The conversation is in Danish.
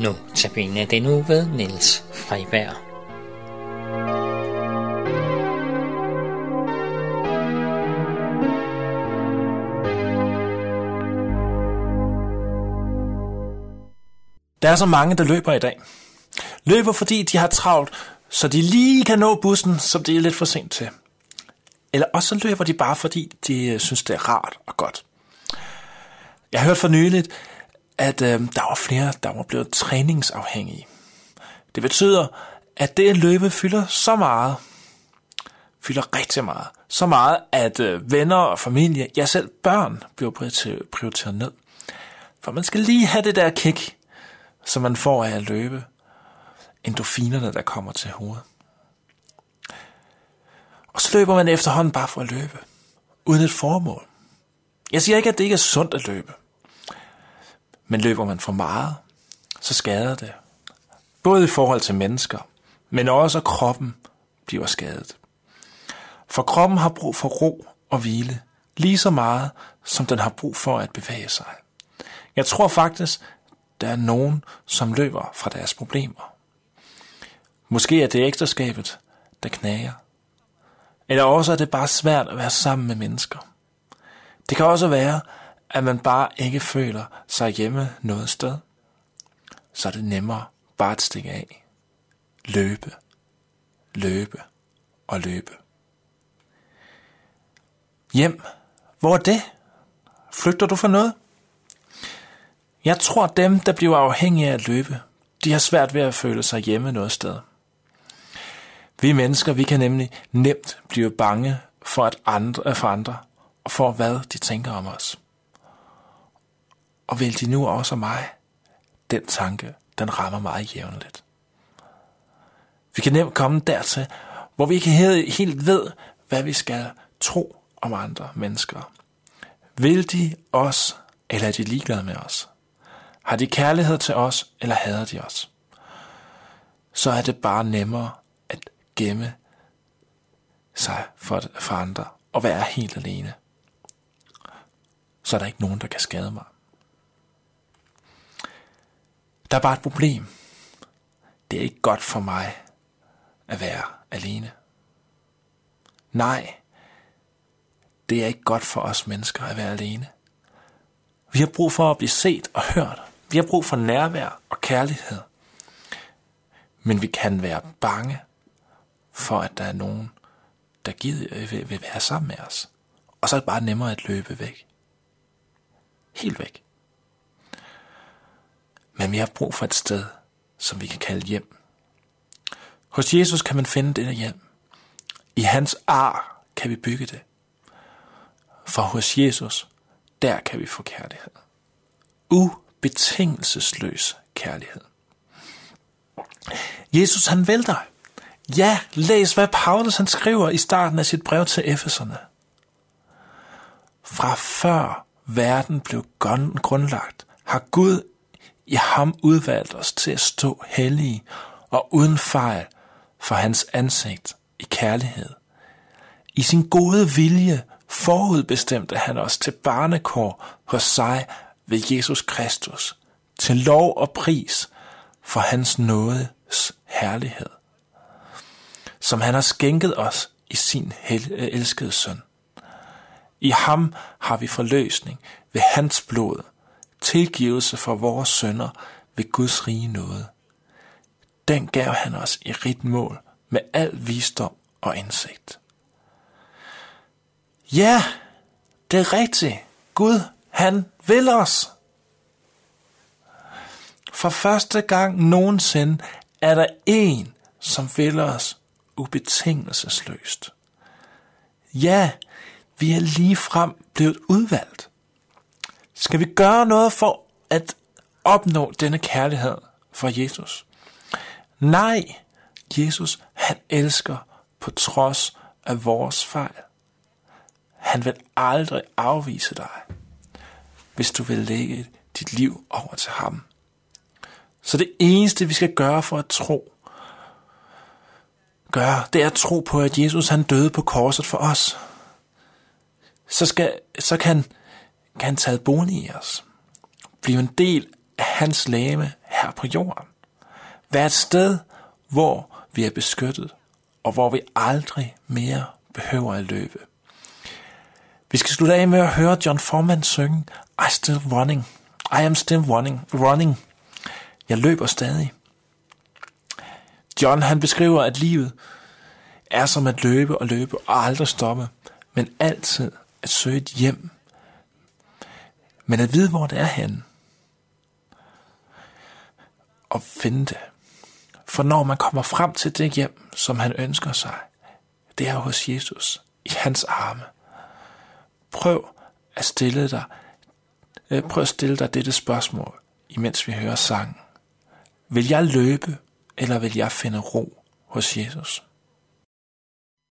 Nu tabiner den nu ved Niels Freiberg. Der er så mange, der løber i dag. Løber, fordi de har travlt, så de lige kan nå bussen, som det er lidt for sent til. Eller også løber de bare, fordi de øh, synes, det er rart og godt. Jeg har hørt for nyligt, at øh, der var flere, der var blevet træningsafhængige. Det betyder, at det at løbe fylder så meget, fylder rigtig meget, så meget, at øh, venner og familie, ja selv børn, bliver prioriteret ned. For man skal lige have det der kick, som man får af at løbe. Endorfinerne, der kommer til hovedet. Og så løber man efterhånden bare for at løbe, uden et formål. Jeg siger ikke, at det ikke er sundt at løbe. Men løber man for meget, så skader det. Både i forhold til mennesker, men også kroppen bliver skadet. For kroppen har brug for ro og hvile, lige så meget som den har brug for at bevæge sig. Jeg tror faktisk, der er nogen, som løber fra deres problemer. Måske er det ægteskabet, der knager. Eller også er det bare svært at være sammen med mennesker. Det kan også være, at man bare ikke føler sig hjemme noget sted. Så er det nemmere bare at stikke af. Løbe, løbe og løbe. Hjem, hvor er det? Flygter du for noget? Jeg tror, dem, der bliver afhængige af at løbe, de har svært ved at føle sig hjemme noget sted. Vi mennesker, vi kan nemlig nemt blive bange for, at andre, for andre, og for hvad de tænker om os. Og vil de nu også mig? Den tanke, den rammer mig jævnligt. Vi kan nemt komme dertil, hvor vi ikke helt ved, hvad vi skal tro om andre mennesker. Vil de os, eller er de ligeglade med os? Har de kærlighed til os, eller hader de os? Så er det bare nemmere at gemme sig for, for andre og være helt alene. Så er der ikke nogen, der kan skade mig. Der er bare et problem. Det er ikke godt for mig at være alene. Nej, det er ikke godt for os mennesker at være alene. Vi har brug for at blive set og hørt. Vi har brug for nærvær og kærlighed. Men vi kan være bange for, at der er nogen, der gider, øh, vil, vil være sammen med os. Og så er det bare nemmere at løbe væk. Helt væk. Men vi har brug for et sted, som vi kan kalde hjem. Hos Jesus kan man finde dette hjem. I hans ar kan vi bygge det. For hos Jesus, der kan vi få kærlighed. Ubetingelsesløs kærlighed. Jesus han vælter. Ja, læs hvad Paulus han skriver i starten af sit brev til Efeserne. Fra før verden blev grundlagt, har Gud i ham udvalgt os til at stå hellige og uden fejl for hans ansigt i kærlighed. I sin gode vilje forudbestemte han os til barnekår hos sig ved Jesus Kristus, til lov og pris for hans nådes herlighed, som han har skænket os i sin elskede søn. I ham har vi forløsning ved hans blod, tilgivelse for vores sønder ved Guds rige nåde. Den gav han os i rigt mål med al visdom og indsigt. Ja, det er rigtigt. Gud, han vil os. For første gang nogensinde er der en, som vil os ubetingelsesløst. Ja, vi er lige frem blevet udvalgt. Skal vi gøre noget for at opnå denne kærlighed for Jesus? Nej, Jesus han elsker på trods af vores fejl. Han vil aldrig afvise dig, hvis du vil lægge dit liv over til ham. Så det eneste, vi skal gøre for at tro, gøre, det er at tro på, at Jesus han døde på korset for os. Så, skal, så kan, kan han tage bolig i os. Blive en del af hans lame her på jorden. Vær et sted, hvor vi er beskyttet, og hvor vi aldrig mere behøver at løbe. Vi skal slutte af med at høre John Foreman synge I still running. I am still running. running. Jeg løber stadig. John han beskriver, at livet er som at løbe og løbe og aldrig stoppe, men altid at søge et hjem. Men at vide, hvor det er henne. Og finde det. For når man kommer frem til det hjem, som han ønsker sig, det er hos Jesus, i hans arme. Prøv at stille dig, øh, prøv at stille dig dette spørgsmål, imens vi hører sangen. Vil jeg løbe, eller vil jeg finde ro hos Jesus?